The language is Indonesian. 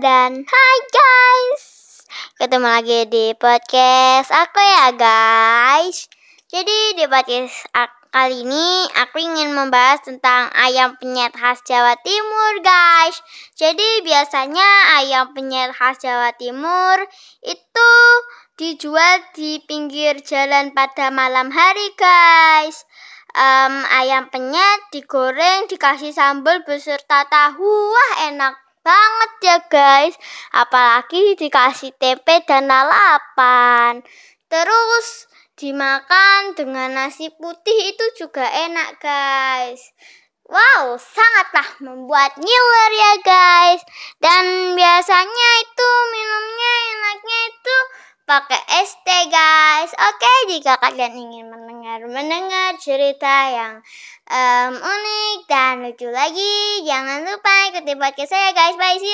dan hai guys. Ketemu lagi di podcast aku ya guys. Jadi di podcast kali ini aku ingin membahas tentang ayam penyet khas Jawa Timur guys. Jadi biasanya ayam penyet khas Jawa Timur itu dijual di pinggir jalan pada malam hari guys. Um, ayam penyet digoreng dikasih sambal beserta tahu. Wah enak banget ya guys apalagi dikasih tempe dan lalapan terus dimakan dengan nasi putih itu juga enak guys Wow, sangatlah membuat ngiler ya guys. Dan biasanya itu minumnya enaknya itu pakai es teh guys. Oke, jika kalian ingin mendengar mendengar cerita yang um, unik dan lucu lagi, jangan lupa ikuti podcast saya guys. Bye, see you.